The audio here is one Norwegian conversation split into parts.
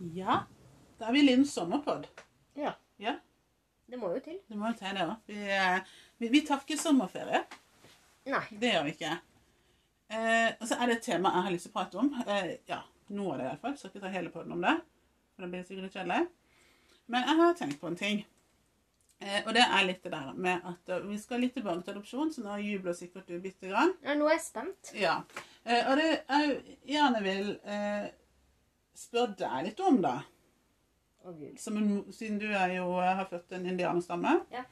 Ja, da er vi Linn sommerpod. Ja. Ja, Det må jo til. det må jo til det òg. Vi, eh, vi, vi tar ikke sommerferie. Nei. Det gjør vi ikke. Eh, og så er det et tema jeg har lyst til å prate om. Eh, ja, noe av det iallfall. Skal ikke ta hele podden om det, for det blir sikkert litt kjedelig. Men jeg har tenkt på en ting. Eh, og det er litt det der med at uh, vi skal litt tilbake til adopsjon, så nå jubler sikkert du bitte grann. Ja, nå er jeg spent. Ja. Eh, og det jeg gjerne vil eh, spørre deg litt om, da. Som en, siden du er jo, eh, har født en indianerstamme. Ja.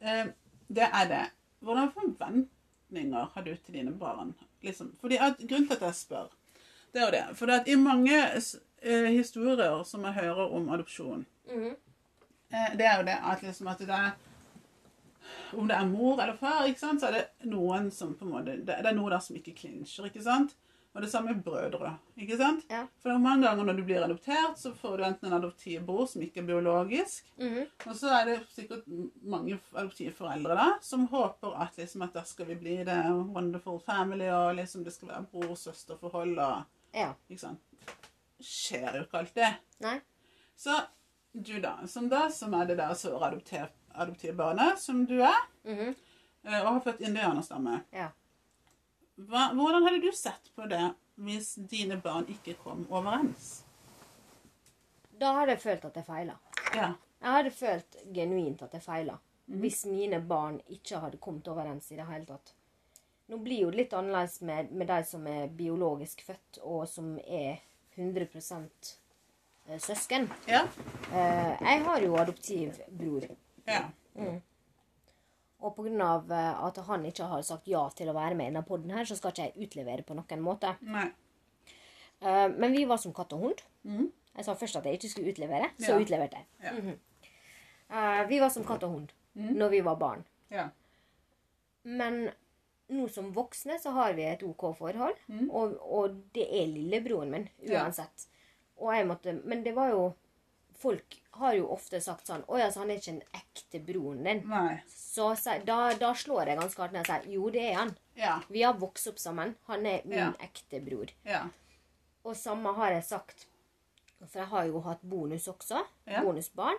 Eh, det er det. Hvordan forventninger har du til dine barn? Liksom, fordi at, grunnen til at jeg spør, det er jo det. For at i mange eh, historier som jeg hører om adopsjon, Mhm. eh, det er jo det at, liksom, at det er om det er mor eller far, ikke sant, så er det noen som på en måte, det, det er noe der som ikke klinsjer, ikke sant? Og det samme med brødre, ikke sant? Ja. For mange ganger når du blir adoptert, så får du enten en adoptivbror som ikke er biologisk, Mhm. og så er det sikkert mange adoptivforeldre da, som håper at liksom at der skal vi bli det wonderful family, og liksom det skal være bror-søster-forhold, og Ja. ikke sant? Skjer jo ikke alt det. Nei. Så du da, som da, som er det der såre adoptivbarnet, som du er, mm -hmm. og har født indianerstamme, Ja. Hva, hvordan hadde du sett på det hvis dine barn ikke kom overens? Da hadde jeg følt at jeg feila. Ja. Jeg hadde følt genuint at jeg feila. Hvis mine barn ikke hadde kommet overens i det hele tatt. Nå blir jo det litt annerledes med, med de som er biologisk født, og som er 100 eh, søsken. Ja. Eh, jeg har jo adoptivbror. Ja. Og pga. at han ikke har sagt ja til å være med i denne podden, her, så skal ikke jeg utlevere på noen måte. Nei. Uh, men vi var som katt og hund. Mm. Jeg sa først at jeg ikke skulle utlevere, så Ja. utleverte jeg. Ja. Mm -hmm. uh, vi var som katt og hund når vi var barn. Ja. Men nå som voksne så har vi et OK forhold, Mm. og, og det er lillebroren min Ja. uansett. Og jeg måtte, men det var jo Folk har jo ofte sagt sånn Å ja, så han er ikke en ekte broren din. Nei. Så da, da slår jeg ganske hardt ned og sier jo, det er han. Ja. Vi har vokst opp sammen. Han er min Ja. ekte bror. Ja. Og samme har jeg sagt. For jeg har jo hatt bonus også. Bonusbarn.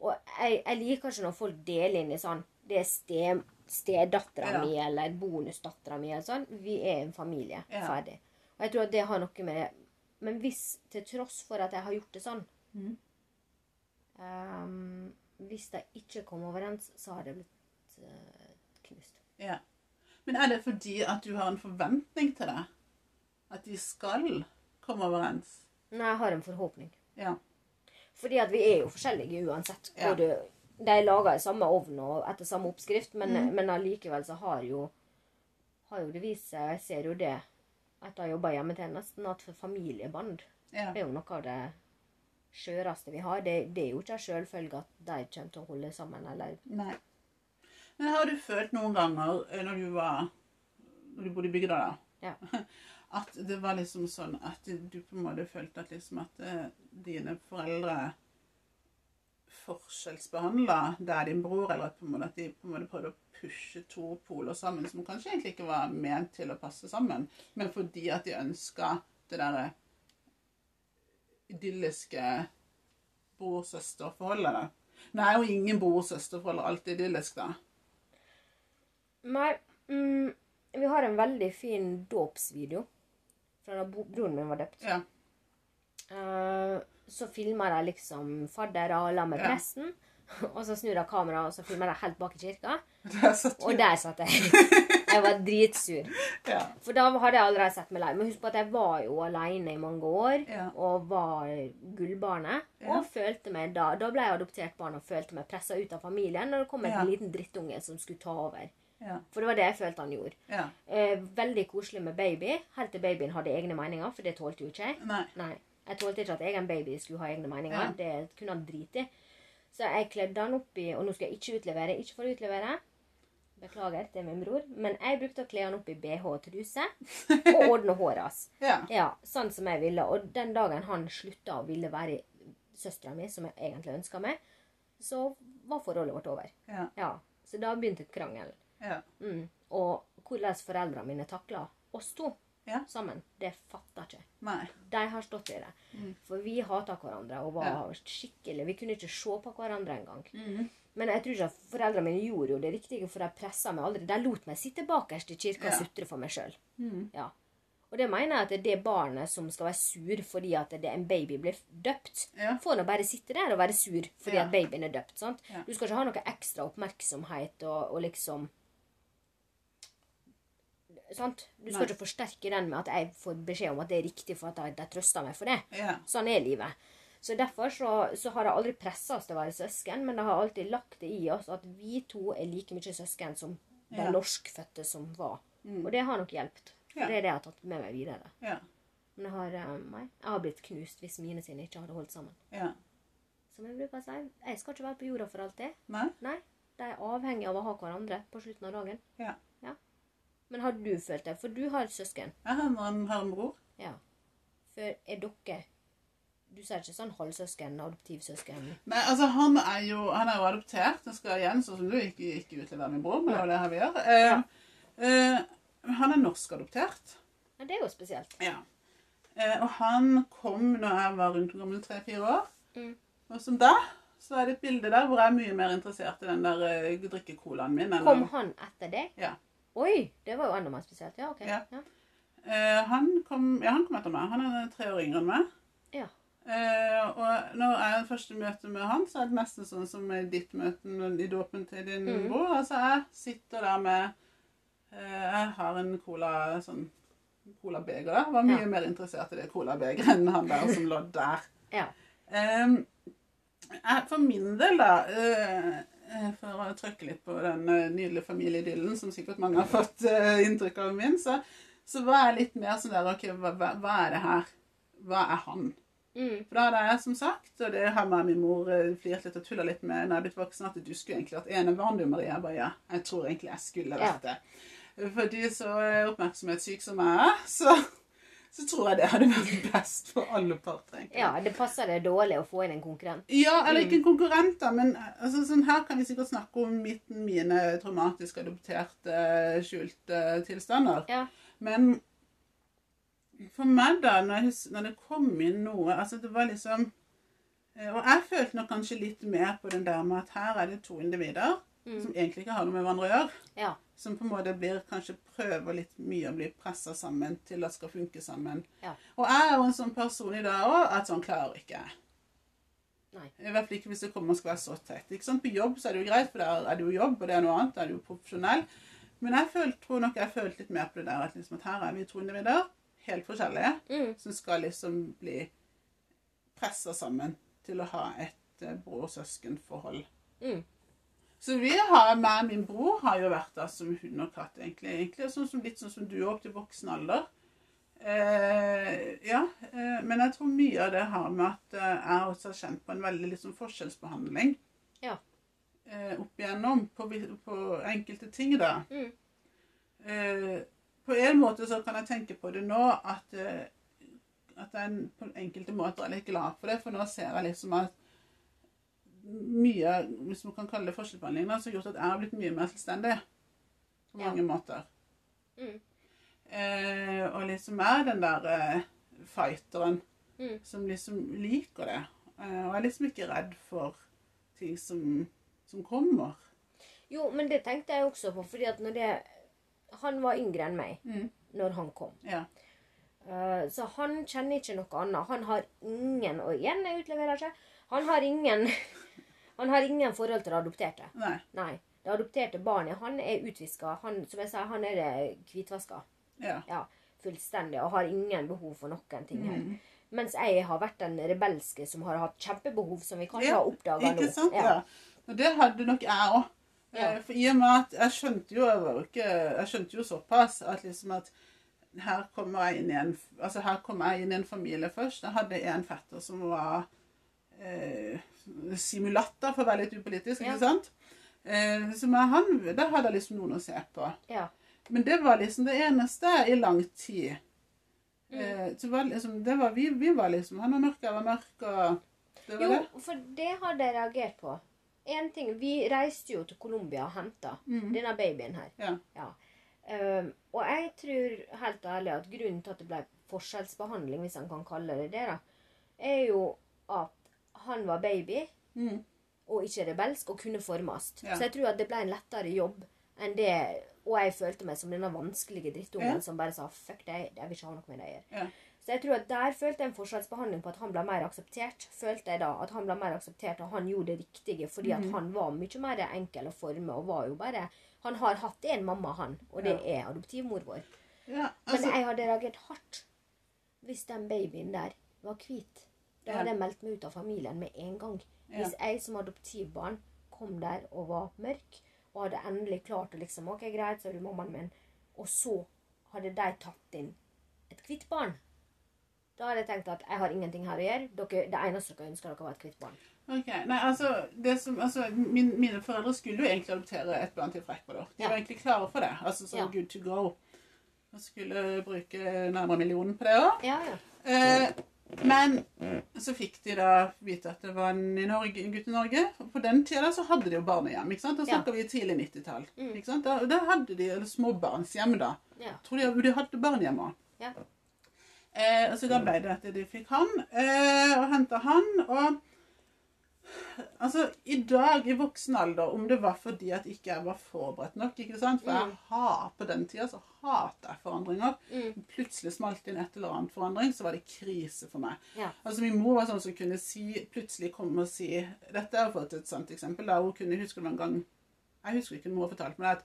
Og jeg, jeg liker ikke når folk deler inn i sånn Det er ste, stedattera mi eller bonusdattera mi eller sånn. Vi er en familie. Ferdig. Og jeg tror at det har noe med det Men hvis, til tross for at jeg har gjort det sånn Mhm. Ehm, Hvis de ikke kom overens, så har det blitt uh, knust. Ja. Men er det fordi at du har en forventning til det? At de skal komme overens? Nei, jeg har en forhåpning. Ja. Fordi at vi er jo forskjellige uansett. Ja. Du, de er laga i samme ovn og etter samme oppskrift, men, Mm. men allikevel så har jo, har jo det vist seg Jeg ser jo det etter å ha jobba til, hjemmetjenesten, at familiebånd ja. er jo noe av det skjøreste vi har. Det, det er jo ikke en selvfølge at de kommer til å holde sammen, eller Nei. Men har du følt noen ganger eh, når du var Når du bodde i bygda, da? Ja. At det var liksom sånn at du på en måte følte at liksom at eh, dine foreldre forskjellsbehandla deg din bror, eller på en måte, at de på en måte prøvde å pushe to poler sammen som kanskje egentlig ikke var ment til å passe sammen, men fordi at de ønska det derre idylliske bror-søster-forholdet. da. Nå er jo ingen bror-søster-forhold alltid idyllisk, da. Nei, mm, vi har en veldig fin dåpsvideo fra da broren min var døpt. Ja. Uh, så filmer de liksom fadder og la med Ja. presten. Og så snur de kameraet og så filmer de helt bak i kirka. Der. Og der satt jeg. Jeg var dritsur. Ja. For da hadde jeg allerede sett meg lei. Men husk på at jeg var jo alene i mange år. Ja. Og var gullbarnet. Ja. Og følte meg da Da ble jeg adoptert barn og følte meg pressa ut av familien når det kom en liten drittunge som skulle ta over. Ja. For det var det jeg følte han gjorde. ja. Eh, veldig koselig med baby, helt til babyen hadde egne meninger, for det tålte jo ikke jeg. Nei. Nei, Jeg tålte ikke at egen baby skulle ha egne meninger. Det kunne han drite i. Så jeg kledde han opp i Og nå skal jeg ikke utlevere. Ikke for å utlevere. Beklager til min bror. Men jeg brukte å kle han opp i bh og truse og ordne håret hans. Ja. Ja, sånn som jeg ville. Og den dagen han slutta å ville være søstera mi, som jeg egentlig ønska meg, så var forholdet vårt over. Ja. Ja, Så da begynte krangelen. Ja. Mm. Og hvordan foreldrene mine takla oss to. Ja. sammen. Det fatter ikke. Nei. De har stått i det. Mm. For vi hata hverandre og var Ja. skikkelig Vi kunne ikke se på hverandre engang. Mm. Men jeg tror ikke at foreldrene mine gjorde jo det riktige, for de pressa meg aldri. De lot meg sitte bakerst i kirka og Ja. sutre for meg sjøl. Mm. Ja. Og det mener jeg at det det barnet som skal være sur fordi at det, en baby blir døpt, Ja. får nå bare sitte der og være sur fordi Ja. at babyen er døpt. sant? Du skal ikke ha noe ekstra oppmerksomhet og, og liksom Sant? Du skal Nei. ikke forsterke den med at jeg får beskjed om at det er riktig for at de, trøster meg for det. Ja. Sånn er livet. Så derfor så, så har jeg aldri pressa oss til å være søsken, men jeg har alltid lagt det i oss at vi to er like mye søsken som de Ja. norskfødte som var. Mm. Og det har nok hjulpet. Ja. det er det jeg har tatt med meg videre. Ja. Men jeg har, eh, nei, jeg har blitt knust hvis mine sine ikke hadde holdt sammen. ja. Som jeg bruker å si, jeg skal ikke være på jorda for alltid. Nei? Nei, de er avhengig av å ha hverandre på slutten av dagen. Ja. Men har du følt det? For du har et søsken. Jeg har en, har en bror. Ja. For er dere Du sier ikke sånn halvsøsken, adoptivsøsken? Nei, altså han er jo, han er jo adoptert. Jeg skal igjen, sånn som du, ikke, ikke utlevere min bror, men det er det her vi gjør. Eh, eh, han er norskadoptert. Ja, det er jo spesielt. Ja. Eh, og han kom når jeg var rundt gammel tre-fire år. Mm. Og som da, så er det et bilde der hvor jeg er mye mer interessert i den der eh, drikkecolaen min. Kom han etter deg? Ja. Oi! Det var jo enda mer spesielt. Ja, OK. Ja. Ja. Eh, han, kom, ja, han kom etter meg. Han er tre år yngre enn meg. Ja. Eh, og når jeg har første møte med han, så er det nesten sånn som i ditt møte i dåpen til din mm. bror. Altså, jeg sitter der med eh, Jeg har en cola sånn colabeger der. Var mye Ja. mer interessert i det colabegeret enn han der som lå der. Ja. Ehm, for min del, da eh, eh, For å trykke litt på den eh, nydelige familieidyllen som sikkert mange har fått eh, inntrykk av min, så, så var jeg litt mer sånn der OK, hva, hva, er det her? Hva er han? Mm. For da hadde jeg som sagt, og det har meg og min mor eh, flirt litt og tulla litt med når jeg er blitt voksen, at du skulle egentlig vært enebarn, du Maria. Jeg bare ja, jeg tror egentlig jeg skulle vært det. Fordi så eh, oppmerksomhetssyk som jeg er, så, så tror jeg det hadde vært best for alle parter. ja, det passer det dårlig å få inn en konkurrent. Ja, eller ikke en konkurrent, da, men altså, sånn, her kan vi sikkert snakke om mitt, mine traumatisk adopterte, skjulte tilstander. Ja. Men for meg, da, når, jeg, når det kom inn noe altså det var liksom eh, Og jeg følte nok kanskje litt mer på den der med at her er det to individer Mm. som egentlig ikke har noe med hverandre å gjøre. Ja. Som på en måte blir kanskje prøver litt mye å bli pressa sammen til at skal funke sammen. Ja. Og jeg er jo en sånn person i dag òg at sånn klarer ikke jeg. I hvert fall ikke hvis det kommer og skal være så tett. Ikke sant? På jobb så er det jo greit, for der er det jo jobb, og det er noe annet. Da er du jo profesjonell. Men jeg følte, tror nok jeg følte litt mer på det der at, liksom, at her er vi to individer, helt forskjellige, Mm. som skal liksom bli pressa sammen til å ha et eh, bror-søsken-forhold. Mm. Så vi har, meg og min bror har jo vært der som hund og katt, egentlig. egentlig sånn som, litt sånn som du er opp til voksen alder. Eh, ja, eh, men jeg tror mye av det har med at eh, jeg også har kjent på en veldig liksom forskjellsbehandling. Ja. Eh, opp igjennom på, på enkelte ting, da. Mm. Eh, på en måte så kan jeg tenke på det nå at, eh, at jeg på enkelte måter er litt glad for det, for nå ser jeg liksom at mye, hvis man kan kalle det forskjellsbehandling, som har gjort at jeg har blitt mye mer selvstendig. På Ja. mange måter. Mm. Eh, og liksom er den der eh, fighteren Mm. som liksom liker det. Eh, og er liksom ikke redd for ting som, som kommer. Jo, men det tenkte jeg også på, fordi at når det Han var yngre enn meg Mm. når han kom. Ja. Uh, så han kjenner ikke noe annet. Han har ingen Og igjen, jeg utleverer ikke. Han har ingen Han har ingen forhold til det adopterte. Nei. Nei. Det adopterte barnet, han er utviska. Han, som jeg sa, han er eh, hvitvaska. Ja. Ja, fullstendig. Og har ingen behov for noen ting her. Mm. Mens jeg har vært den rebelske som har hatt kjempebehov, som vi kanskje Ja, har oppdaga nå. Sant? Ja. Og det hadde nok jeg òg. Ja. For i og med at jeg skjønte jo, jeg var ikke, jeg skjønte jo såpass at liksom at her kommer jeg inn i en, altså her kommer jeg inn i en familie først. Jeg hadde en fetter som var eh, simulatter, for å være litt upolitisk, Ja. ikke sant? Eh, så med han, der hadde jeg liksom noen å se på. Ja. Men det var liksom det eneste i lang tid. Mm. Eh, så var liksom, det var, vi, vi var liksom, han var mørk, jeg var mørk, og det var Jo, det. for det hadde jeg reagert på. En ting, Vi reiste jo til Colombia og henta Mm. denne babyen her. Ja. Ja. Um, og jeg tror helt ærlig at grunnen til at det ble forskjellsbehandling, hvis han kan kalle det det, da, er jo at han var baby Mm. og ikke rebelsk og kunne formes. Ja. Så jeg tror at det ble en lettere jobb enn det Og jeg følte meg som denne vanskelige drittungen Ja. som bare sa 'fuck deg, jeg vil ikke ha noe med deg å gjøre'. Ja. Så jeg tror at der følte jeg en forskjellsbehandling på at han ble mer akseptert. Følte jeg da at han ble mer akseptert, og han gjorde det riktige fordi mm. at han var mye mer enkel å forme og var jo bare Han har hatt en mamma, han, og det er adoptivmor vår. Ja, Men altså, jeg hadde reagert hardt hvis den babyen der var hvit. Da hadde jeg meldt meg ut av familien med en gang. Hvis jeg som adoptivbarn kom der og var mørk, og hadde endelig klart å liksom OK, greit, så er du mammaen min, og så hadde de tatt inn et hvitt barn. Da hadde jeg tenkt at jeg har ingenting her å gjøre. Dere, det eneste dere ønsker dere, var et hvitt barn. ok. Nei, altså, det som, altså min, Mine foreldre skulle jo egentlig adoptere et barn til fra Ecuador. De Ja. var egentlig klare for det. altså så Ja. good to go. Og skulle bruke nærmere millionen på det òg. Ja, ja. Eh, men så fikk de da vite at det var en, i Norge, en gutt i Norge. Og på den tida så hadde de jo barnehjem. ikke sant? Da Ja. snakker vi tidlig 90-tall. Mm. Da, da hadde de eller småbarnshjem, da. ja. Tror de, de hadde barnehjem òg. Ja. Eh, og så da ble det at de fikk han, eh, og henta han. Og altså, i dag, i voksen alder, om det var fordi at ikke jeg var forberedt nok ikke sant? For jeg Mm. har, på den tida så hater jeg forandringer. Mm. Plutselig smalt inn et eller annet forandring, så var det krise for meg. Ja. Altså Min mor var sånn som kunne si, plutselig komme og si Dette er for fått et sant eksempel. da Hun kunne huske det en gang Jeg husker ikke når hun fortalte meg det, at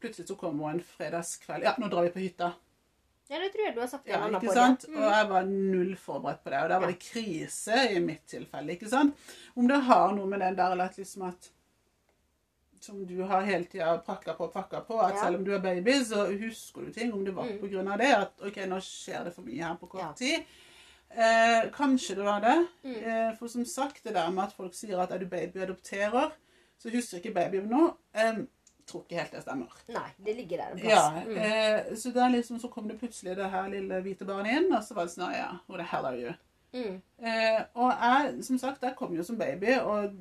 plutselig så kom hun en fredagskveld Ja, nå drar vi på hytta. Ja, det tror jeg du har sagt Ja, ikke sant? Mm. Og jeg var null forberedt på det. Og da var det krise i mitt tilfelle. ikke sant? Om det har noe med den der eller at liksom at Som du har hele tida prakka på og prakka på, at selv om du er baby, så husker du ting. Om det var Mm. av det, at OK, nå skjer det for mye her på kort tid. Eh, kanskje det var det. Mm. Eh, for som sagt, det der med at folk sier at er du baby og adopterer, så husker ikke babyen noe. Eh, tror ikke helt det stemmer. Nei, det ligger der en plass. Ja, Mm. eh, så liksom, så kom det plutselig det her lille hvite barnet inn, og så var det sånn, ja, who the hell are you? Mm. Eh, og jeg, som sagt, jeg kom jo som baby, og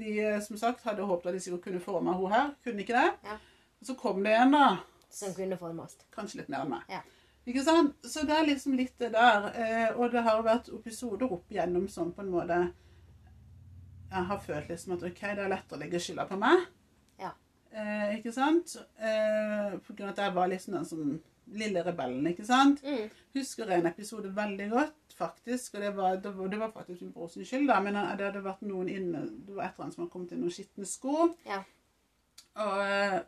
de, som sagt, hadde håpet at de sikkert kunne forme henne her, kunne ikke det. Ja. Og så kom det en da, Som kunne formes. kanskje litt mer enn meg. Ja. Ikke sant? Så det er liksom litt det der, eh, og det har vært episoder opp igjennom sånn på en måte, jeg har følt liksom at, ok, det er lettere å legge skylda på meg. Eh, ikke sant? Eh, på grunn av at jeg var liksom den som lille rebellen, ikke sant? Mm. Husker en episode veldig godt, faktisk. Og det var, det var, det var faktisk min brors skyld, da. Men det hadde vært noen inne Det var et eller annet som hadde kommet inn noen skitne sko. Ja. Og, eh,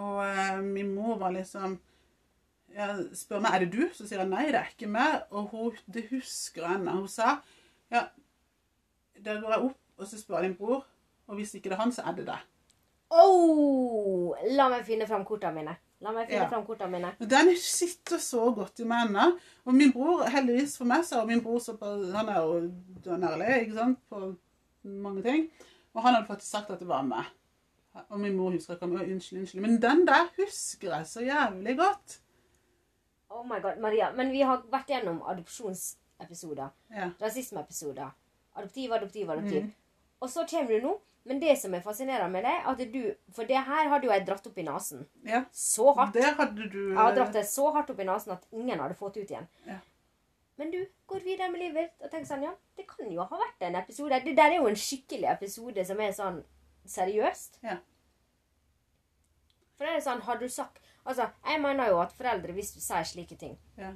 og eh, min mor var liksom jeg spør meg er det du, så sier jeg nei, det er ikke meg. Og hun, det husker jeg ennå. Hun sa ja, der går jeg opp, og så spør jeg din bror. Og hvis ikke det er han, så er det deg. Oh, la meg finne fram kortene mine. La meg finne Ja. fram kortene mine. Den sitter så godt i meg ennå. Og min bror, heldigvis for meg, så er min bror så på, han er jo dønn ikke sant, på mange ting. Og han hadde faktisk sagt at det var meg. Og min mor husker ikke om unnskyld, unnskyld. Men den der husker jeg så jævlig godt. Oh my god, Maria. Men vi har vært gjennom adopsjonsepisoder. Ja. Rasismeepisoder. Adoptiv, adoptiv, adoptiv. Mm. Og så kommer du nå. Men det som er fascinerende med deg, at du For det her hadde jo jeg dratt opp i nesen. ja. Så hardt. Det hadde du Jeg hadde dratt det så hardt opp i nesen at ingen hadde fått ut igjen. Ja. Men du går videre med livet ditt og tenker sånn, ja, det kan jo ha vært en episode. Det der er jo en skikkelig episode som er sånn seriøst. Ja. For det er sånn, har du sagt Altså, jeg mener jo at foreldre, hvis du sier slike ting Ja.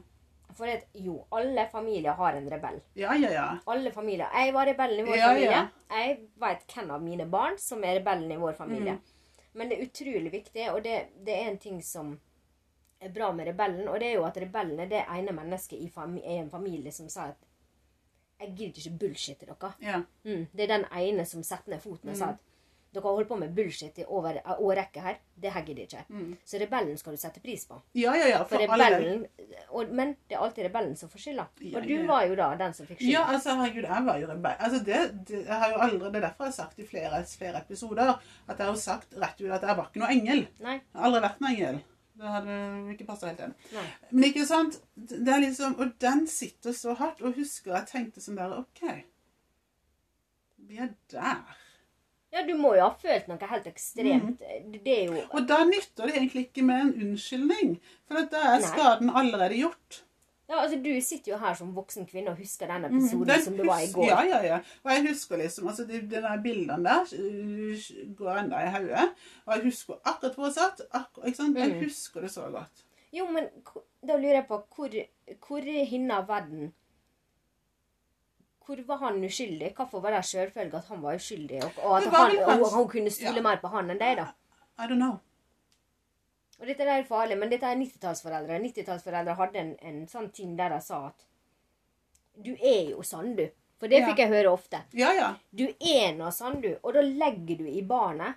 For det, jo, alle familier har en rebell. Ja, ja, ja. Alle familier. Jeg var rebellen i vår Ja, familie. ja. Jeg vet hvem av mine barn som er rebellen i vår familie. Mm. Men det er utrolig viktig, og det, det er en ting som er bra med rebellen, og det er jo at rebellen er det ene mennesket i, fami i en familie som sier at jeg gidder ikke bullshit til dere. ja. Mm. Det er den ene som setter ned foten og sier at dere har holdt på med bullshit i over en årrekke her. Det her gidder ikke. Mm. Så rebellen skal du sette pris på. Ja, ja, ja. For For rebellen, og, men det er alltid rebellen som får skylda. Ja, Og du ja. var jo da den som fikk skylda. Ja, altså, herregud, jeg var jo rebell. Altså, det, det, har jo aldri, det er derfor jeg har sagt i flere, flere episoder at jeg har sagt rett ut at jeg var ikke noe engel. Nei. Jeg har aldri vært noe engel. Det hadde ikke passa helt inn. Men ikke sant? Det er liksom, og den sitter så hardt. Og husker jeg tenkte sånn der OK. Vi er der. Ja, du må jo ha følt noe helt ekstremt. Det- Det er jo Og da nytter det egentlig ikke med en unnskyldning, for da er Nei. skaden allerede gjort. Ja, altså Du sitter jo her som voksen kvinne og husker den episoden Den som det var i går. Ja, ja, ja. Og jeg husker liksom, altså de, de der bildene der går ennå i hodet. Og jeg husker akkurat hvor jeg satt. Akkurat, ikke sant? Jeg Mm. husker det så godt. Jo, men da lurer jeg på hvor, hvor hinna verden Hvor var han uskyldig? Hvorfor var det sjølfølge at han var uskyldig, og, og at han, og, og, hun kunne stole ja. mer på han enn deg, da? I don't know. Og dette er farlig, men dette er 90-tallsforeldre. 90-tallsforeldre hadde en, en sånn ting der de sa at Du er jo sånn, du. For det Ja. fikk jeg høre ofte. Ja, ja. Du er nå sånn, du. Og da legger du i barnet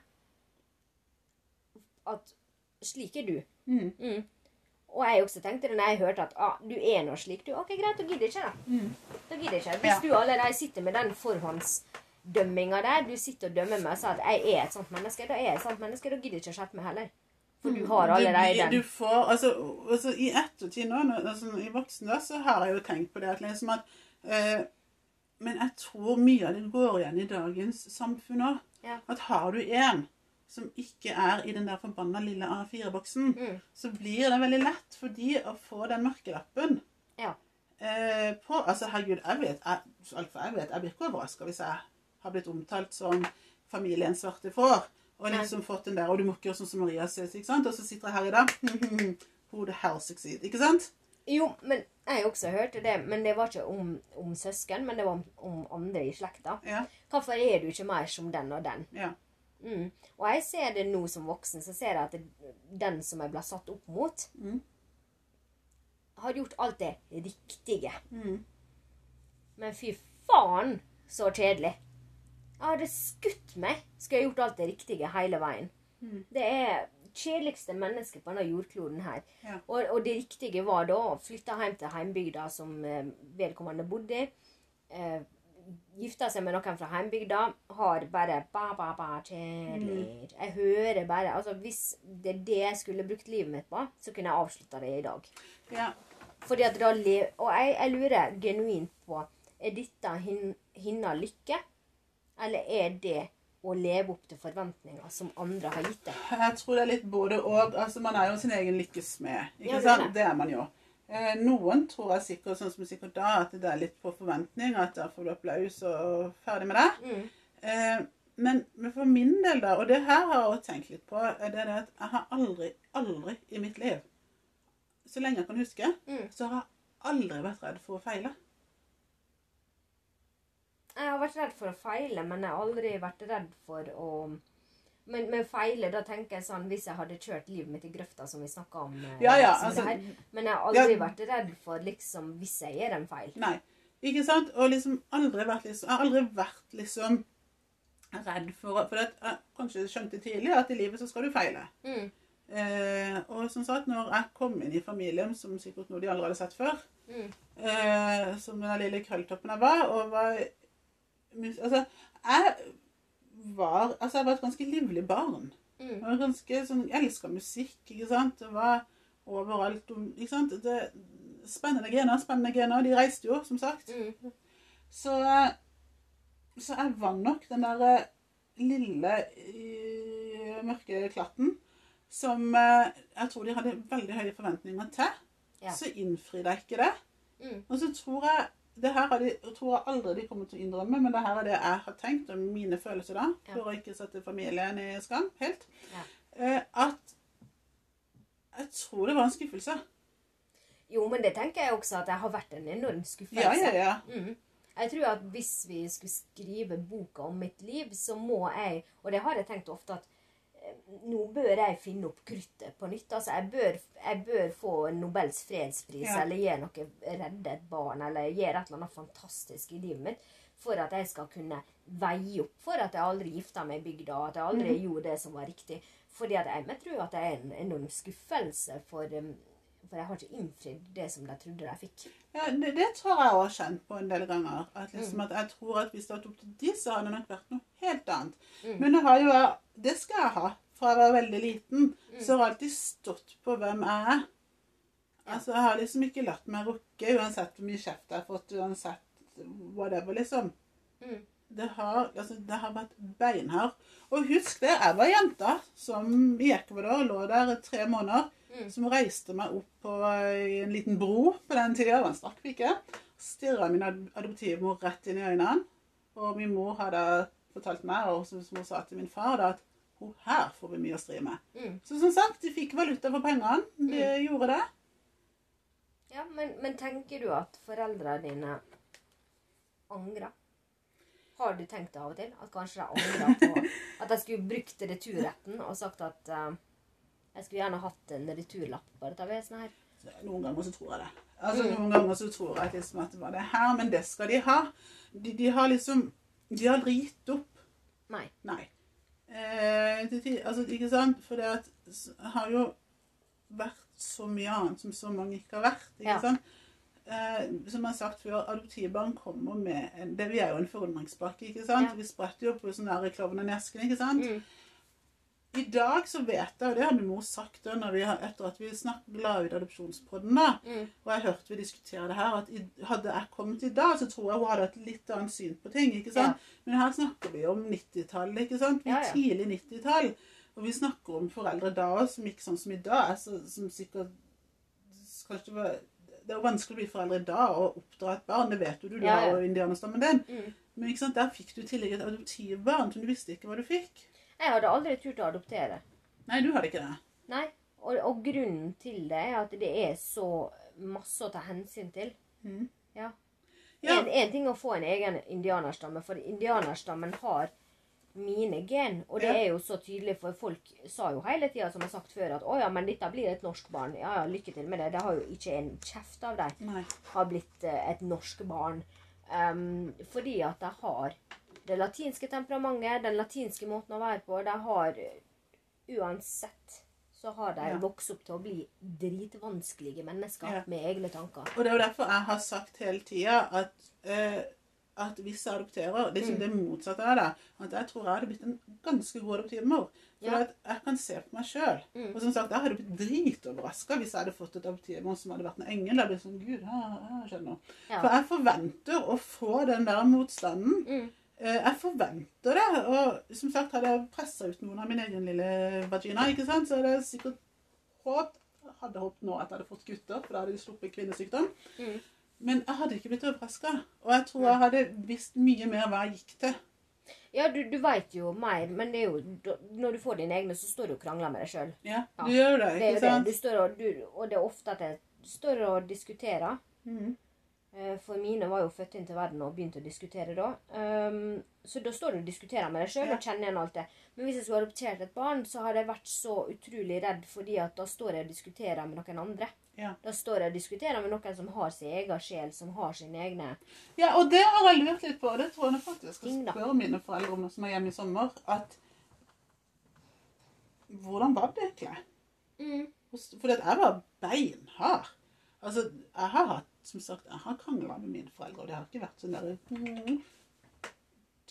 at slik er du. Mm. Mm. Og jeg også tenkte det når jeg hørte at ah, du er nå slik, du. Ok, greit, da gidder jeg ikke, da. Mm. Da gidder jeg ikke. Hvis Ja. du allerede sitter med den forhåndsdømminga der, du sitter og dømmer meg og sier at jeg er et sånt menneske, da er jeg et sånt menneske, da gidder jeg ikke å skjerpe meg heller. For du har Det allerede den. Du får, altså, altså I ettertid nå, altså, i voksen da, så har jeg jo tenkt på det at liksom at eh, Men jeg tror mye av det går igjen i dagens samfunn òg. Ja. At har du en som ikke er i den der forbanna lille A4-boksen, Mm. så blir det veldig lett for de å få den merkelappen. Ja. Eh, på, altså Herregud, jeg vet jeg, alt for jeg vet, jeg blir ikke overraska hvis jeg har blitt omtalt som familien svarte får. Og Nei. liksom fått den der Og du må ikke gjøre sånn som Maria sier, ikke sant? Og så sitter jeg her i dag. Who the hell succeed? Ikke sant? Jo, men jeg også hørte det, men det var ikke om, om søsken, men det var om, om andre i slekta. Ja. Hvorfor er du ikke mer som den og den? ja. Mm. Og jeg ser det nå som voksen, så ser jeg at det, den som jeg ble satt opp mot, Mm. har gjort alt det riktige. Mm. Men fy faen, så kjedelig. Jeg hadde skutt meg, skulle jeg gjort alt det riktige hele veien. Mm. Det er kjedeligste mennesket på denne jordkloden her. Ja. Og, og det riktige var da å flytte hjem til heimbygda som eh, vedkommende bodde i. Eh, gifta seg med noen fra heimbygda. Har bare ba, ba, ba, kjedelig. Mm. Jeg hører bare altså Hvis det er det jeg skulle brukt livet mitt på, så kunne jeg avslutta det i dag. ja. Fordi at da Og jeg, jeg lurer genuint på Er dette hin, hinna lykke? Eller er det å leve opp til forventninger som andre har gitt deg? Jeg tror det er litt både og. Altså, man er jo sin egen lykkes smed. Ikke Ja, sant? det. Det er man jo. Eh, noen tror jeg sikkert, sånn som sikkert da, at det er litt på forventning, at da får du applaus og ferdig med det. Mm. Eh, men, men for min del, da, og det her har jeg også tenkt litt på, er det det at jeg har aldri, aldri i mitt liv, så lenge jeg kan huske, Mm. så har jeg aldri vært redd for å feile. Jeg har vært redd for å feile, men jeg har aldri vært redd for å men med feile, da tenker jeg sånn Hvis jeg hadde kjørt livet mitt i grøfta, som vi snakka om eh, Ja, ja, altså, her. Men jeg har aldri ja. vært redd for liksom Hvis jeg gjør en feil. Nei. Ikke sant? Og liksom aldri vært liksom, jeg har aldri vært liksom redd for For at jeg kanskje skjønte tidlig at i livet så skal du feile. Mm. Eh, og som sagt, når jeg kom inn i familien, som sikkert noe de aldri hadde sett før, Mm. eh, som den lille krølltoppen jeg var, og var Altså, jeg var Altså, jeg var et ganske livlig barn. Mm. Jeg ganske sånn Jeg elska musikk, ikke sant. Det var overalt Ikke sant. Det, spennende gener, spennende gener. De reiste jo, som sagt. Mm. Så, så jeg var nok den der eh, lille eh, mørke klatten som eh, jeg tror de hadde veldig høye forventninger til. Ja. Så innfridde jeg ikke det. Mm. Og så tror jeg det her de, tror jeg aldri de kommer til å innrømme, men det her er det jeg har tenkt, og mine følelser da, Ja. for å ikke sette familien i skam helt, Ja. eh, at jeg tror det var en skuffelse. Jo, men det tenker jeg også at jeg har vært en enorm skuffelse. Ja, ja, ja. Mm. Jeg tror at hvis vi skulle skrive boka om mitt liv, så må jeg Og det har jeg tenkt ofte at nå bør jeg finne opp kruttet på nytt. Altså, jeg bør, jeg bør få Nobels fredspris, Ja. eller gjøre noe, redde et barn, eller gjøre et eller annet fantastisk i livet mitt. For at jeg skal kunne veie opp for at jeg aldri gifta meg i bygda, at jeg aldri mm. gjorde det som var riktig. Fordi at jeg, tror at det er en enorm skuffelse, for, um, for jeg har ikke innfridd det som de trodde de fikk. Ja, det, det tror jeg òg har kjent på en del ganger. At, liksom, Mm. at jeg tror at hvis det hadde vært opp til de, så hadde det nok vært noe helt annet. Mm. Men det har jo det skal jeg ha. Fra jeg var veldig liten, Mm. så har jeg alltid stått på hvem jeg er. Altså, Jeg har liksom ikke latt meg rukke, uansett hvor mye kjeft jeg har fått, uansett whatever, liksom. Mm. det har, altså, det har vært beinhard. Og husk det, jeg var jenta som i Ecuador lå der i tre måneder. Mm. Som reiste meg opp på eh, en liten bro på den tida. Det var en strakk pike. Stirra min adoptivmor rett inn i øynene. Og min mor hadde fortalt meg, og som som hun sa til min far, da, at hun her får vi mye å stri med. Mm. Så som sagt, de fikk valuta for pengene. De gjorde det. Ja, men, men tenker du at foreldrene dine angrer? Har du tenkt det av og til? At kanskje de angrer på at de skulle brukt returretten og sagt at uh, jeg skulle gjerne hatt en returlapp på dette vesenet her? Noen ganger så tror jeg det. Altså, Noen ganger så tror jeg liksom at det var det her, men det skal de ha. De, de har liksom De har gitt opp. Nei. Nei. Eh, til altså, ikke sant? For det at har jo vært så mye annet som så mange ikke har vært. ikke Ja. sant? Eh, som jeg har sagt før, adoptivbarn kommer med en, det, Vi er jo en forundringspakke, ikke sant? Ja. Vi spretter jo på sånn der klovnen i esken, ikke sant? Mm. I dag så vet jeg, og det hadde mor sagt da, vi, etter at vi snakket, la ut adopsjonspodden, da, Mm. og jeg hørte vi diskutere det her, at hadde jeg kommet i dag, så tror jeg hun hadde et litt annet syn på ting. ikke sant? Men her snakker vi om 90-tallet, ikke sant? Vi Ja, ja. tidlig 90-tall. Og vi snakker om foreldre da også, som ikke sånn som i dag. Så, som sikkert kanskje det, var, det er vanskelig å bli foreldre i dag og oppdra et barn. Det vet jo du, du Ja, har jo indianerstammen din. Mm. Men der fikk du i tillegg et adoptivbarn som du visste ikke hva du fikk. Jeg hadde aldri turt å adoptere. Nei, du hadde ikke det. Nei. Og, og grunnen til det er at det er så masse å ta hensyn til. Mm. Ja. Ja. En, en ting å få en egen indianerstamme, for indianerstammen har mine gen. Og det Ja. er jo så tydelig, for folk sa jo hele tida, som jeg har sagt før, at å ja, men dette blir et norsk barn. Ja ja, lykke til med det. Det har jo ikke en kjeft av deg har blitt eh, et norsk barn. Um, fordi at de har det latinske temperamentet, den latinske måten å være på. De har Uansett så har de Ja. vokst opp til å bli dritvanskelige mennesker Ja. med egne tanker. Og det er jo derfor jeg har sagt hele tida at, eh, at hvis jeg adopterer liksom Mm. Det motsatte av det. At jeg tror jeg hadde blitt en ganske god adoptivmor. For Ja. at jeg kan se på meg sjøl. Mm. Og som sagt, jeg hadde blitt dritoverraska hvis jeg hadde fått et adoptivmor som hadde vært en engel. Jeg blitt sånn, Gud, jeg, jeg skjønner. Ja. For jeg forventer å få den der motstanden. Mm. Eh, Jeg forventer det. Og som sagt, hadde jeg pressa ut noen av min egen lille vagina, ikke sant, så hadde jeg sikkert håpet hadde håpet nå at jeg hadde fått gutter, for da hadde de sluppet kvinnesykdom. Mm. Men jeg hadde ikke blitt overraska. Og jeg tror jeg hadde visst mye mer hva jeg gikk til. Ja, du, du veit jo mer, men det er jo når du får dine egne, så står du og krangler med deg sjøl. Ja, Ja, du gjør det, Det ikke det. sant? Du står og, du, og det er ofte at jeg står og diskuterer. Mhm. Eh, For mine var jo født inn til verden og begynte å diskutere da. Um, så da står du og diskuterer med deg sjøl Ja. og kjenner igjen alt det. Men hvis jeg skulle adoptert et barn, så hadde jeg vært så utrolig redd fordi at da står jeg og diskuterer med noen andre. Ja. Da står jeg og diskuterer med noen som har sin egen sjel, som har sine egne ja, og det har jeg lurt litt på, og det tror jeg faktisk jeg skal spørre mine foreldre om som er hjemme i sommer. At Hvordan var det egentlig? mm. At jeg var beinhard. Altså, jeg har hatt, som sagt, jeg har krangla med mine foreldre, og det har ikke vært sånn derre mm,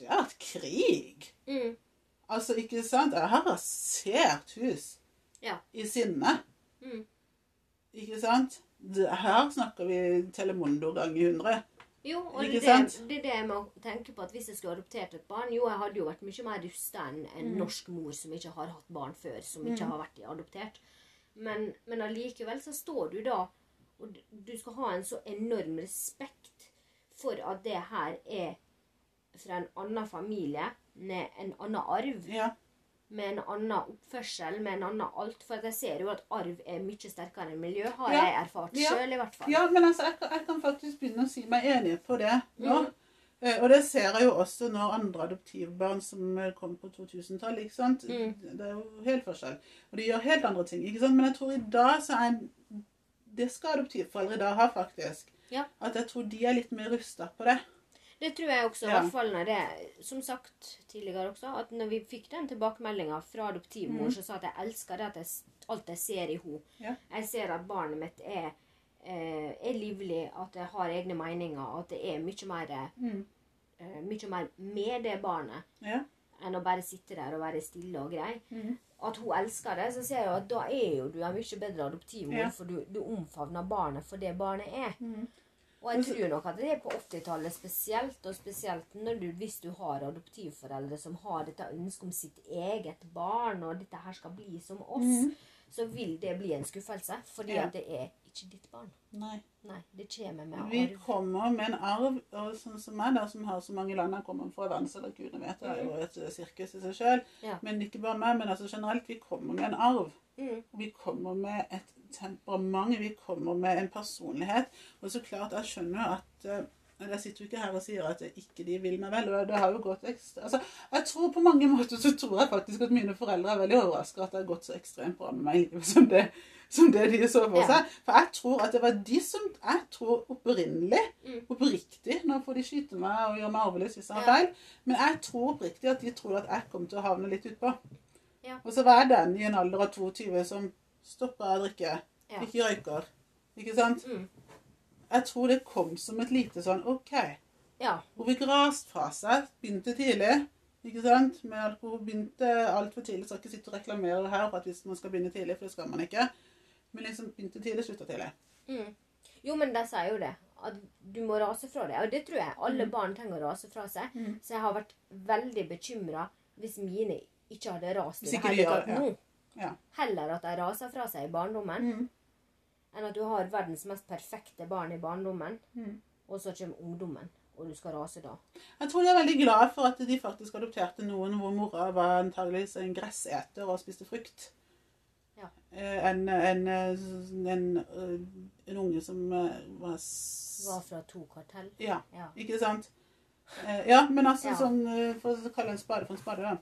Det har vært krig. Mm. Altså, ikke sant? Jeg har rasert hus Ja. i sinne. Mm. Ikke sant? Her snakker vi Telemundo ganger 100. Jo, og det, det, det er det jeg må tenke på at hvis jeg skulle adoptert et barn Jo, jeg hadde jo vært mye mer rusta enn en Mm. norsk mor som ikke har hatt barn før, som ikke har vært adoptert. Men, men allikevel så står du da og du- skal ha en så enorm respekt for at det her er fra en annen familie med en annen arv, Ja. med en annen oppførsel, med en annen alt. For jeg ser jo at arv er mye sterkere enn miljø, har Ja. jeg erfart Ja. sjøl i hvert fall. ja, men altså, jeg, kan- jeg kan faktisk begynne å si meg enig på det nå. Mm. Eh, Og det ser jeg jo også når andre adoptivbarn som eh, kom på 2000-tallet. ikke sant? Mm. Det er jo helt forskjell. Og de gjør helt andre ting. ikke sant? Men jeg tror i dag så er Det skal adoptivforeldre da ha, faktisk. Ja. At jeg tror de er litt mer rusta på det. Det tror jeg også, i Ja. hvert fall når det Som sagt tidligere også, at når vi fikk den tilbakemeldinga fra adoptivmor, mm. så sa at jeg elsker det at jeg, alt jeg ser i henne. Ja. Jeg ser at barnet mitt er, eh, er livlig, at det har egne meninger, at det er mye mer, Mm. eh, mye mer med det barnet Ja. enn å bare sitte der og være stille og grei. Mhm. At hun elsker det, så ser jeg jo at da er jo du en mye bedre adoptivmor, Ja. for du, du omfavner barnet for det barnet er. Mm. Og jeg tror nok at det er på 80-tallet spesielt, og spesielt når du, hvis du har adoptivforeldre som har dette ønsket om sitt eget barn, og dette her skal bli som oss, så vil det bli en skuffelse. Fordi Ja. det er ikke ditt barn. Nei. Nei, det kommer med Vi kommer med en arv, og sånn som meg, da, som har så mange land jeg kommer fra verdens, eller gudene vet, det er jo et eh, sirkus i seg sjøl. Ja. Men ikke bare meg, men altså generelt, vi kommer med en arv. Mm. Vi kommer med et temperament, vi kommer med en personlighet. Og så klart, jeg skjønner at eh, Jeg sitter jo ikke her og sier at ikke de vil meg vel. og det har jo gått ekstra, altså, Jeg tror på mange måter så tror jeg faktisk at mine foreldre er veldig overraska at det har gått så ekstremt bra med meg i livet som det, som det de så for Ja. seg. For jeg tror at det var de som Jeg tror opprinnelig, Mm. oppriktig Nå får de skyte meg og gjøre meg arveløs hvis jeg har Ja. feil, men jeg tror oppriktig at de tror at jeg kommer til å havne litt utpå. Ja. Og så var jeg den i en alder av 22 som stoppa å drikke, Ja. ikke røyker. Ikke sant? Mm. Jeg tror det kom som et lite sånn OK. Ja. Hvor vi graste fra seg. Begynte tidlig. Ikke sant? Med alkohol. Begynte altfor tidlig. Skal ikke sitte og reklamere her for at hvis man skal begynne tidlig, for det skal man ikke. Men liksom begynte tidlig, slutta tidlig. Mm. Jo, men de sier jo det. At du må rase fra det. Og det tror jeg alle barn trenger å rase fra seg. Mm. Så jeg har vært veldig bekymra hvis mine ikke hadde rast i det hele tatt ja. nå. Ja. Heller at de raser fra seg i barndommen, Mm. Enn at du har verdens mest perfekte barn i barndommen, Mm. og så kommer ungdommen, og du skal rase da. Jeg tror de er veldig glad for at de faktisk adopterte noen hvor mora var antageligvis en gresseter og spiste frukt. Ja. Eh, En, en, en, en, eh, unge som eh, var Var fra to kartell. Ja, Ja. ikke sant? Ja, men altså Ja. sånn For å kalle en spade for en spade, da.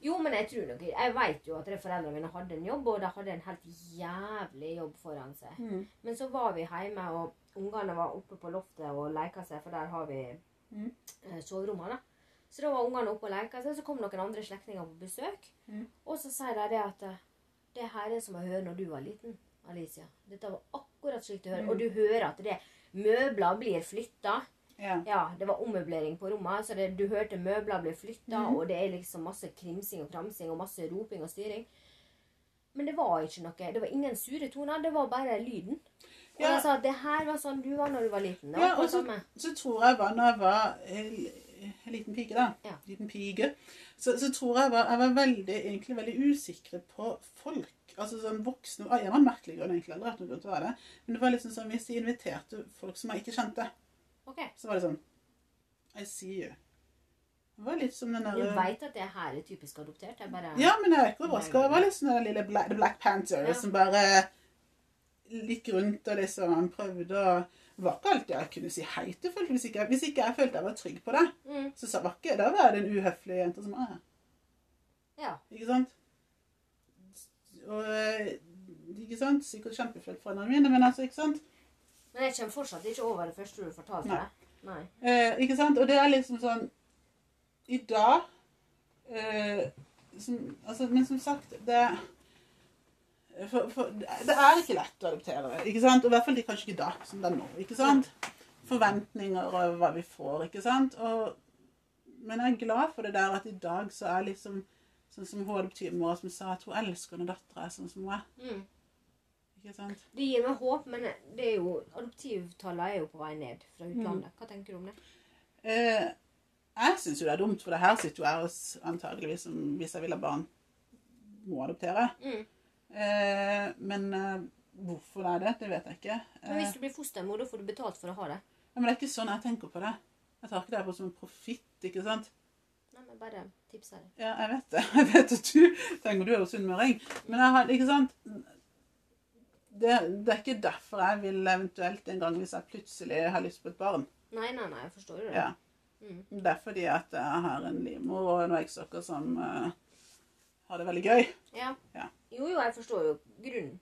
Jo, men jeg tror nok Jeg vet jo at de foreldrene mine hadde en jobb, og de hadde en helt jævlig jobb foran seg. Men så var vi hjemme, og ungene var oppe på loftet og leka seg, for der har vi Mm. eh, soverommet. Så da var ungene oppe og leka seg, så kom noen andre slektninger på besøk. Mm. Og så sier de det at eh, det her er som å høre når du var liten, Alicia. Dette var akkurat slik du hører. Mm. Og du hører at det møbler blir flytta. Ja. Ja, det var ommøblering på rommet, så det, du hørte møbler bli flytta, mm. og det er liksom masse krimsing og kramsing og masse roping og styring. Men det var ikke noe, det var ingen sure toner, det var bare lyden. Og Ja. jeg sa at det her var sånn du var når du var liten. Ja, og så, så tror jeg var, når jeg var en en liten pike, da, Ja. liten pige, så, så tror jeg var, jeg var veldig, egentlig veldig usikker på folk. Altså sånn voksne ah, Jeg var en merkelig grunn, egentlig. Aldri hatt noen grunn til å være det. Men det var liksom sånn, hvis de inviterte folk som jeg ikke kjente, Ok, så var det sånn I see you. Det var litt som den der... Du der veit at det her er typisk adoptert? Bare Ja, men jeg er ikke overraska. Det var litt som den lille Black, Black Panther Ja. som bare gikk rundt og liksom prøvde å Det var ikke alltid jeg kunne si hei til folk. Hvis ikke, hvis ikke jeg følte jeg var trygg på det, Mm, så sa var ikke, da var det en uhøflig jente som er ja. Ikke sant? Og eh, Ikke sant? Sikkert kjempeflott for foreldrene mine, men altså, ikke sant? Men jeg kommer fortsatt ikke over det første du fortalte. Nei. Nei. Eh, ikke sant? Og det er liksom sånn I dag eh, som, altså, Men som sagt, det for, for, Det er ikke lett å adoptere. ikke sant? Og i hvert fall de kanskje ikke da, som det er nå. ikke sant? Forventninger og hva vi får. ikke sant? Og, men jeg er glad for det der at i dag så er liksom Sånn som hun adoptivmora som sa at hun elsker når dattera er sånn som hun er. Mm. Ikke sant? Det gir meg håp, men det er jo, adoptivtallene er jo på vei ned fra utlandet. Hva tenker du om det? Eh, jeg syns jo det er dumt, for det her sitter jo jeg antageligvis som hvis jeg vil ha barn, må adoptere. Mm. Eh, men eh, hvorfor det er det, det vet jeg ikke. Men Eh, hvis du blir fostermor, da får du betalt for å ha det. Ja, men det er ikke sånn jeg tenker på det. Jeg tar ikke det på som en profitt, ikke sant. Nei, men bare tipser deg. Ja, jeg vet det. Jeg vet at du tenker du er jo sunnmøring. Men jeg har, ikke sant det, det er ikke derfor jeg vil eventuelt en gang hvis jeg plutselig har lyst på et barn. Nei, nei, nei, jeg forstår jo det. Ja. Mm. Det er fordi at jeg har en livmor og noen eggstokker som uh, har det veldig gøy. Ja. Ja. Jo, jo, jeg forstår jo grunnen.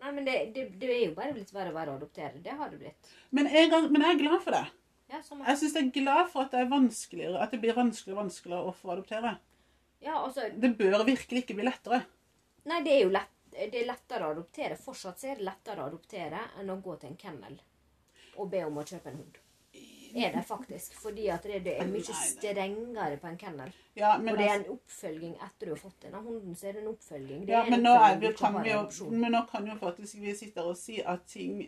Nei, men det, det, det er jo bare blitt verre og verre å adoptere. Det har det blitt. Men, en gang, men jeg er glad for det. Ja. Jeg synes jeg er glad for at det, er vanskeligere, at det blir vanskeligere og vanskeligere å få adoptere. Ja, altså Det bør virkelig ikke bli lettere. Nei, det er jo lett, det er lettere å adoptere. Fortsatt er det lettere å adoptere enn å gå til en kennel og be om å kjøpe en hund. Er det faktisk. Fordi at det, det er mye strengere på en kennel. Ja, men, Og det er altså, en oppfølging etter du har fått en av hunden. så er det en oppfølging. Det ja, men, nå, oppfølging vi, kan vi jo, men nå kan jo faktisk vi sitte og si at ting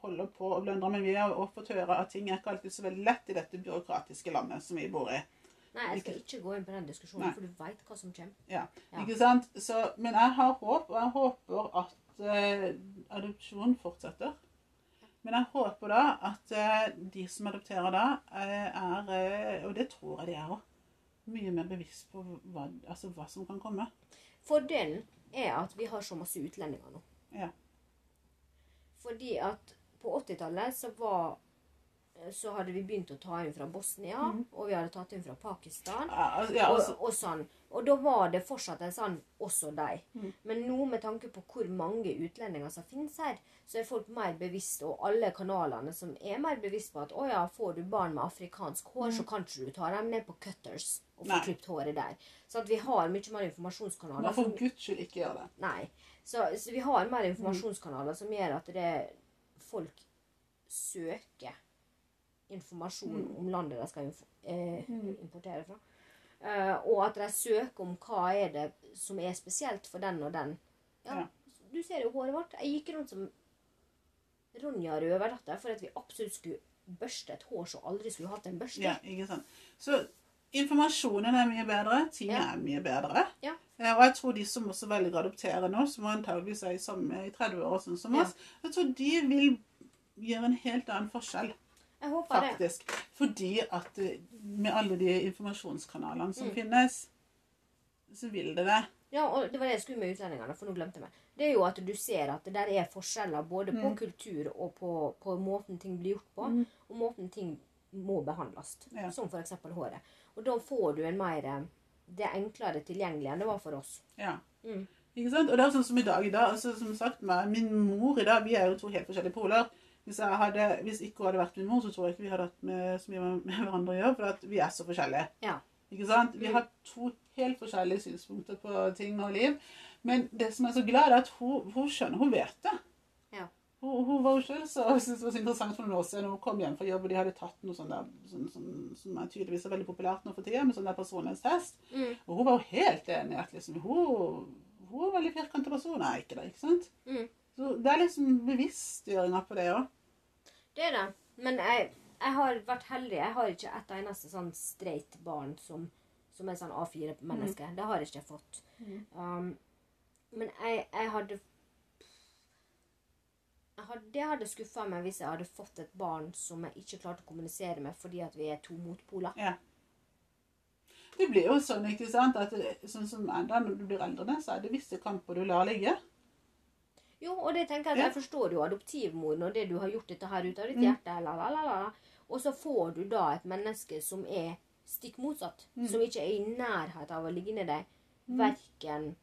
holder på å blundre. Men vi har også fått høre at ting er ikke alltid så veldig lett i dette byråkratiske landet som vi bor i. Nei, jeg skal ikke gå inn på den diskusjonen, Nei. for du veit hva som kommer. Ja, Ja. ikke sant? Så, men jeg har håp, og jeg håper at eh, adopsjon fortsetter. Men jeg håper da at eh, de som adopterer da, eh, er eh, Og det tror jeg de er òg. Mye mer bevisst på hva, altså, hva som kan komme. Fordelen er at vi har så masse utlendinger nå. Ja. Fordi at på 80-tallet så var så hadde vi begynt å ta inn fra Bosnia, og vi hadde tatt inn fra Pakistan. Ja, altså, ja, altså, og, og sånn. Og da var det fortsatt en sånn 'også deg'. Mm. Men nå med tanke på hvor mange utlendinger som finnes her, så er folk mer bevisst, og alle kanalene som er mer bevisst på at 'å ja, får du barn med afrikansk hår, så kan ikke du ta dem ned på Cutters og få Mm. Klippet håret der'. Så vi har mye mer informasjonskanaler. Men for guds skyld ikke gjøre det. Nei. Så, så vi har mer informasjonskanaler som gjør at det, folk søker informasjon om landet de skal eh, importere fra. Eh, og at de søker om hva er det som er spesielt for den og den. Ja, Ja. Du ser jo håret vårt. Jeg gikk rundt som Ronja Røverdatter for at vi absolutt skulle børste et hår som aldri skulle hatt en børste. Ja, ikke sant. Så informasjonen er mye bedre, ting Ja. er mye bedre. Ja. Eh, Og jeg tror de som også velger å adoptere nå, som antageligvis er i samme i 30 år sånn som Ja. oss, jeg tror de vil gjøre en helt annen forskjell, Jeg håper det. Fordi at eh, med alle de informasjonskanalene som Mm. finnes, så vil det det. Ja, og det var det jeg skulle med utlendingene, for nå glemte jeg meg. Det er jo at du ser at det der er forskjeller både på Mm. kultur og på, på måten ting blir gjort på, og måten ting må behandles. Ja. Som f.eks. håret. Og da får du en mer eh, Det er enklere tilgjengelig enn det var for oss. Ja. Mm. Ikke sant? Og det er sånn som i dag. i dag, altså Som sagt, med min mor i dag, vi er jo to helt forskjellige poler. Hvis, hadde, hvis ikke hun hadde vært min mor, så tror jeg ikke vi hadde hatt med, så mye med, hverandre å gjøre. For vi er så forskjellige. Ja. Ikke sant? Vi har to helt forskjellige synspunkter på ting og liv. Men det som er så glad, er at hun, hun skjønner, hun vet det. Ja. Hun, hun var jo selv så, det var så interessant for noen år siden hun kom hjem fra jobb, og de hadde tatt noe sånt der, sånn, sånn, som er tydeligvis er veldig populært nå for tida, med sånn der personlighetstest. Mm. Og hun var jo helt enig i at liksom, hun, hun en veldig firkantet person. Nei, ikke det, ikke sant? Mm. Så det er liksom bevisstgjøringa på det òg. Det er det. Men jeg, jeg har vært heldig. Jeg har ikke et eneste sånn streit barn som, som er sånn A4-menneske. Det har jeg ikke fått. Um, men jeg, jeg hadde Det hadde skuffa meg hvis jeg hadde fått et barn som jeg ikke klarte å kommunisere med fordi at vi er to motpoler. Ja. Det blir jo sånn, ikke sant, at sånn som når du blir eldre, så er det visse kamper du lar ligge. Jo, og det tenker jeg at jeg forstår jo adoptivmoren og det du har gjort dette her ut av ditt Mm. hjerte, la, la, la, la. og så får du da et menneske som er stikk motsatt. Mm. Som ikke er i nærhet av å ligge deg. deg, verken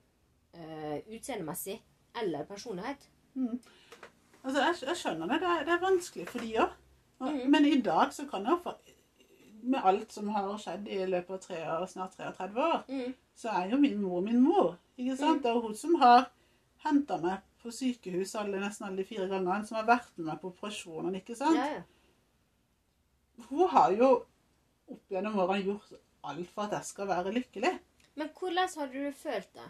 uh, utseendemessig eller personlighet. Altså, jeg, jeg skjønner det. Det er, det er vanskelig for de òg. Mhm. Men i dag så kan jeg fa- Med alt som har skjedd i løpet av tre år, snart 33 år, Mm. så er jo min mor min mor. ikke sant? Det er hun som har henta meg på sykehus alle, nesten alle de fire gangene, som har vært med meg på operasjonene. ikke sant? Ja, ja. Hun har jo opp gjennom årene gjort alt for at jeg skal være lykkelig. Men hvordan hadde du følt det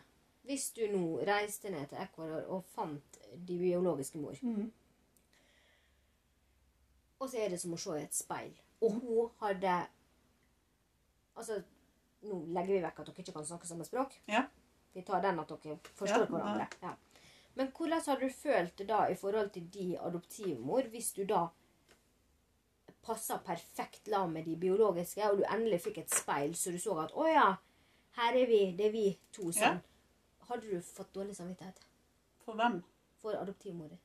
hvis du nå reiste ned til Ecuador og fant de biologiske mor? Og så er det som å se i et speil. Og hun hadde Altså, nå legger vi vekk at dere ikke kan snakke samme språk. Ja. Vi tar den at dere forstår Ja, hverandre. Ja. Men hvordan hadde du følt det da i forhold til de adoptivmor, hvis du da passa perfekt la med de biologiske, og du endelig fikk et speil, så du så at 'Å ja, her er vi. Det er vi to sånn'. Hadde du fått dårlig samvittighet For hvem? for adoptivmor di?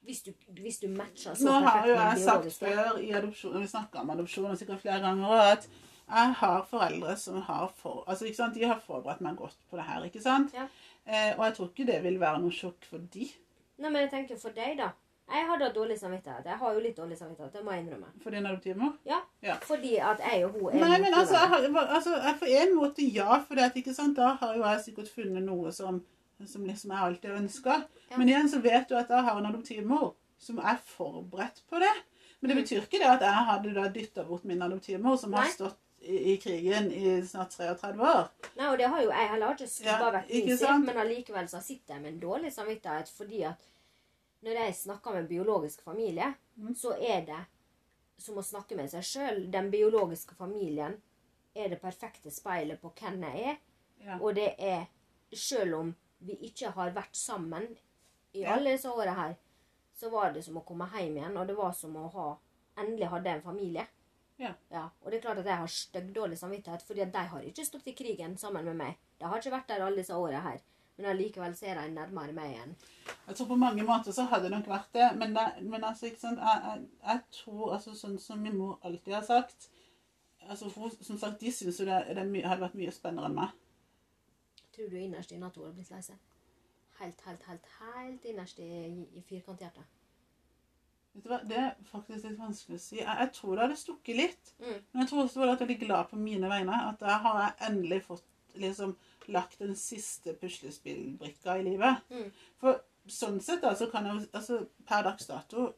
Hvis du, hvis du matcher så Nå har perfekt jo jeg sagt før i adopsjon, vi snakker om adopsjon sikkert flere ganger, at jeg har foreldre som har for, altså, ikke sant, de har forberedt meg godt på det her. ikke sant? Ja. Eh, og jeg tror ikke det vil være noe sjokk for de. Nei, men jeg tenker for deg, da. Jeg har da dårlig samvittighet. Jeg har jo litt dårlig samvittighet, det må jeg innrømme. For din adoptivmor. Ja, Ja. Fordi at jeg og hun er Nei, men altså, jeg har, altså, jeg på en måte ja, for det ikke sant, da har jo jeg sikkert funnet noe som, som liksom jeg alltid ønsker. Ja. Men igjen så vet du at jeg har en adoptivmor som er forberedt på det. Men det Mm. betyr ikke det at jeg hadde da dytta bort min adoptivmor, som har stått i, i krigen i snart 33 år. Nei, og det har jo jeg heller ikke skubba Ja, vekk min sitt, men allikevel så sitter jeg med en dårlig samvittighet fordi at Når jeg snakker med biologisk familie, Mm. så er det som å snakke med seg sjøl. Den biologiske familien er det perfekte speilet på hvem jeg er. Ja. Og det er Selv om vi ikke har vært sammen i Ja. alle disse åra her, så var det som å komme hjem igjen, og det var som å ha Endelig hadde en familie. Ja. Og det er klart at jeg har styggdårlig samvittighet, fordi at de har ikke stått i krigen sammen med meg. De har ikke vært der alle disse åra her. Men allikevel ser de nærmere meg igjen. Jeg tror på mange måter så hadde det nok vært det, men, det, men altså, ikke sant, jeg, jeg, jeg tror, altså sånn som min mor alltid har sagt, altså hun, som sagt, de synes jo det, det hadde vært mye spennende enn meg. Tror du innerst inne at hun hadde blitt lei seg? Helt, helt, helt, helt innerst i, i firkanthjertet. Vet du hva, det er faktisk litt vanskelig å si. Jeg, jeg tror det hadde stukket litt, Mm. men jeg tror også det var veldig glad på mine vegne, at da har jeg endelig fått liksom lagt den siste puslespillbrikka i livet. Mm. For sånn sett da, så kan jeg altså per dags dato,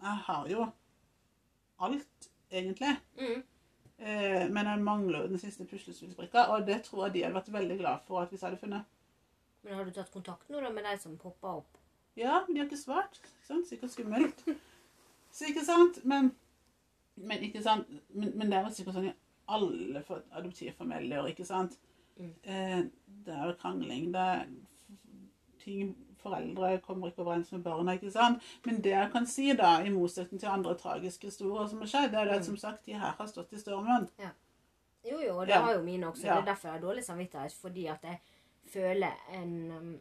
jeg har jo alt, egentlig. Mm. Eh, men jeg mangler den siste puslespillbrikka, og det tror jeg de hadde vært veldig glad for at hvis jeg hadde funnet. Men har du tatt kontakt nå da med de som poppa opp? Ja, men de har ikke svart. Ikke sant? Sikkert skummelt. Så ikke sant? Men, men ikke sant? Men, men det er jo sikkert sånn i alle adoptivfamilier, ikke sant? Mm. Eh, det er jo krangling, det er ting foreldre kommer ikke overens med barna, ikke sant? Men det jeg kan si da, i motsetning til andre tragiske historier som har skjedd, det er det at Mm. som sagt, de her har stått i stormen. Jo, jo, og det Ja. har jo mine også. Ja. Det er derfor jeg har dårlig samvittighet. Fordi at jeg føler en um,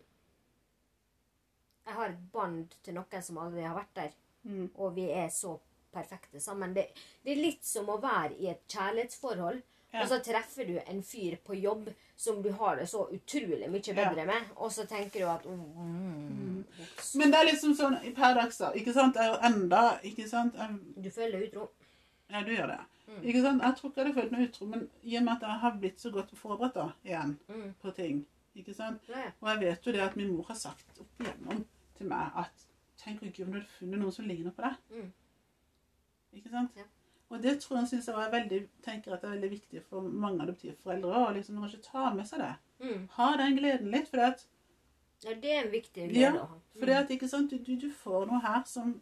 Jeg har et bånd til noen som aldri har vært der. Mm. Og vi er så perfekte sammen. Det, det er litt som å være i et kjærlighetsforhold. Ja. Og så treffer du en fyr på jobb som du har det så utrolig mye bedre med, og så tenker du at mm, mm, Men det er liksom sånn per dags da, ikke sant? Jeg enda, ikke sant? Jeg Du føler deg utro. Ja, du gjør det. Mm. Ikke sant? Jeg tror ikke jeg hadde følt meg utro, men i og med at jeg har blitt så godt forberedt da, igjen Mm. på ting, ikke sant? Ja, ja. Og jeg vet jo det at min mor har sagt opp igjennom til meg at tenk om du hadde funnet noen som ligner på deg. Mm. Ikke sant? Ja. Og det tror jeg synes jeg var veldig, tenker at det er veldig viktig for mange adoptivforeldre å liksom kanskje ta med seg det. Mm. Ha den gleden litt, for at, ja, det er en viktig Ja, glede å ha. for det at ikke sant, du, du, får noe her som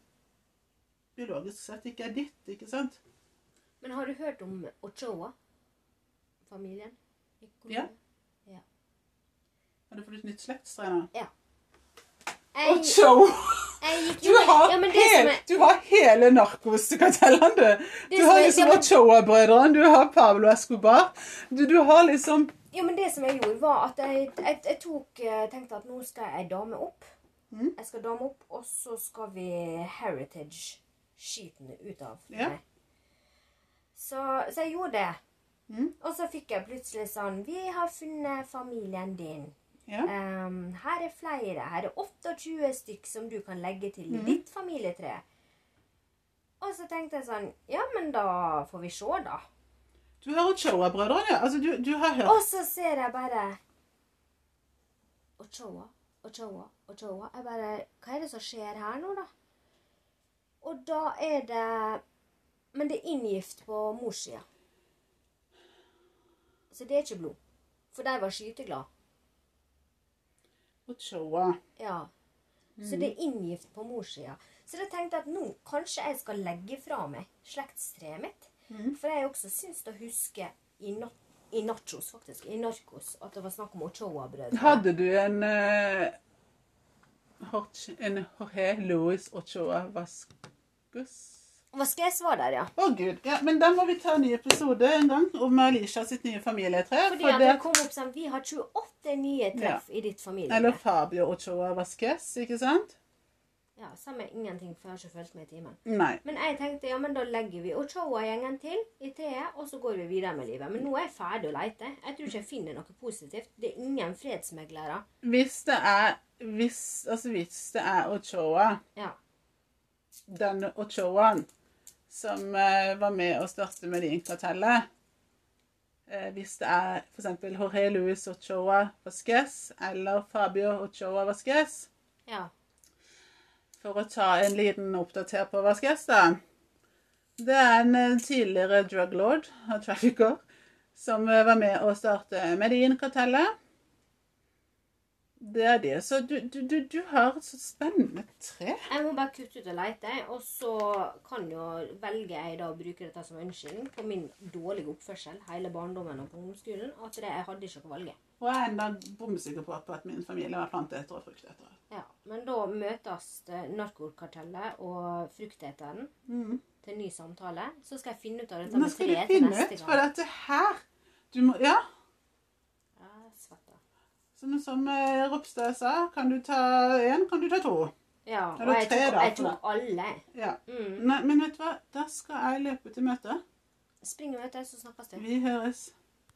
biologisk sett ikke er ditt, ikke sant? Men har du hørt om Ochoa-familien? Ja. Ja. Har du fått et nytt slektstre nå? Ochoa! jeg Du har, ja, men det hel, som er, du har hele narkoskartellene, du. Du har liksom Ochoa-brødrene, du har Pablo Escobar. Du, du har liksom jo, men det som jeg gjorde, var at jeg, jeg, jeg tok, eh, tenkte at nå skal jeg dame opp. Mm. Jeg skal dame opp, og så skal vi heritage-skiten ut av Ja. meg. Så, så jeg gjorde det. Mm. Og så fikk jeg plutselig sånn Vi har funnet familien din. Ja. Ehm, her er flere. Her er 28 stykk som du kan legge til i Mhm. ditt familietre. Og så tenkte jeg sånn Ja, men da får vi se, da. Du har Choa, brødrene. Altså, du, du har hørt Og så ser jeg bare Ochoa, Ochoa, Ochoa. Jeg bare Hva er det som skjer her nå, da? Og da er det Men det er inngift på morssida. Så det er ikke blod. For de var skyteglade. Ochoa. Ja. Så det er inngift på morssida. Så jeg tenkte at nå kanskje jeg skal legge fra meg slektstreet mitt. Mm. For jeg også syns å huske i, no i Nachos, faktisk, i Narkos, at det var snakk om Ochoa-brødre. Hadde du en uh, En Jorge Luis Ochoa Vascus? Vasquez var der, ja. Å, gud. Ja, men da må vi ta en ny episode en gang om Alicia sitt nye familietre. Fordi for det kom opp sånn, Vi har 28 nye treff i ditt familie. Eller Fabio Ochoa Vasquez, ikke sant? Ja, samme ingenting, for jeg har ikke fulgt med i timen. Nei. Men jeg tenkte ja, men da legger vi Ochoa-gjengen til i treet, og så går vi videre med livet. Men nå er jeg ferdig å lete. Jeg tror ikke jeg finner noe positivt. Det er ingen fredsmeglere. Hvis det er Hvis, altså hvis det er Ochoa, Ja. den Ochoaen som eh, var med å starte Medin-kartellet eh, Hvis det er f.eks. Jorge Luis Ochoa Vasquez eller Fabio Ochoa Vasquez ja. For å ta en liten oppdater på Vasquez, da. Det er en eh, tidligere drug lord og trafficker som var med å starte Medin-kartellet. Det er det. Så du, du, du, du har et så spennende tre. Jeg må bare kutte ut og lete, og så kan jo velge jeg da å bruke dette som unnskyldning på min dårlige oppførsel hele barndommen og på ungdomsskolen. At det, jeg hadde ikke noe å velge. Og jeg er enda bomsikker på at min familie var planteetere og fruktetere. Ja, Men da møtes narkokartellet og frukteteren Mm. til ny samtale. Så skal jeg finne ut av dette Nå med skal du til finne neste ut, for gang. dette her du må, Ja. Som, som eh, Ropstad sa, kan du ta én, kan du ta to. Ja, og jeg tre tok, jeg tok alle. Ja. Mm. Nei, men vet du hva? Da skal jeg løpe til møte. Spring og møte, så snakkes vi. Vi høres.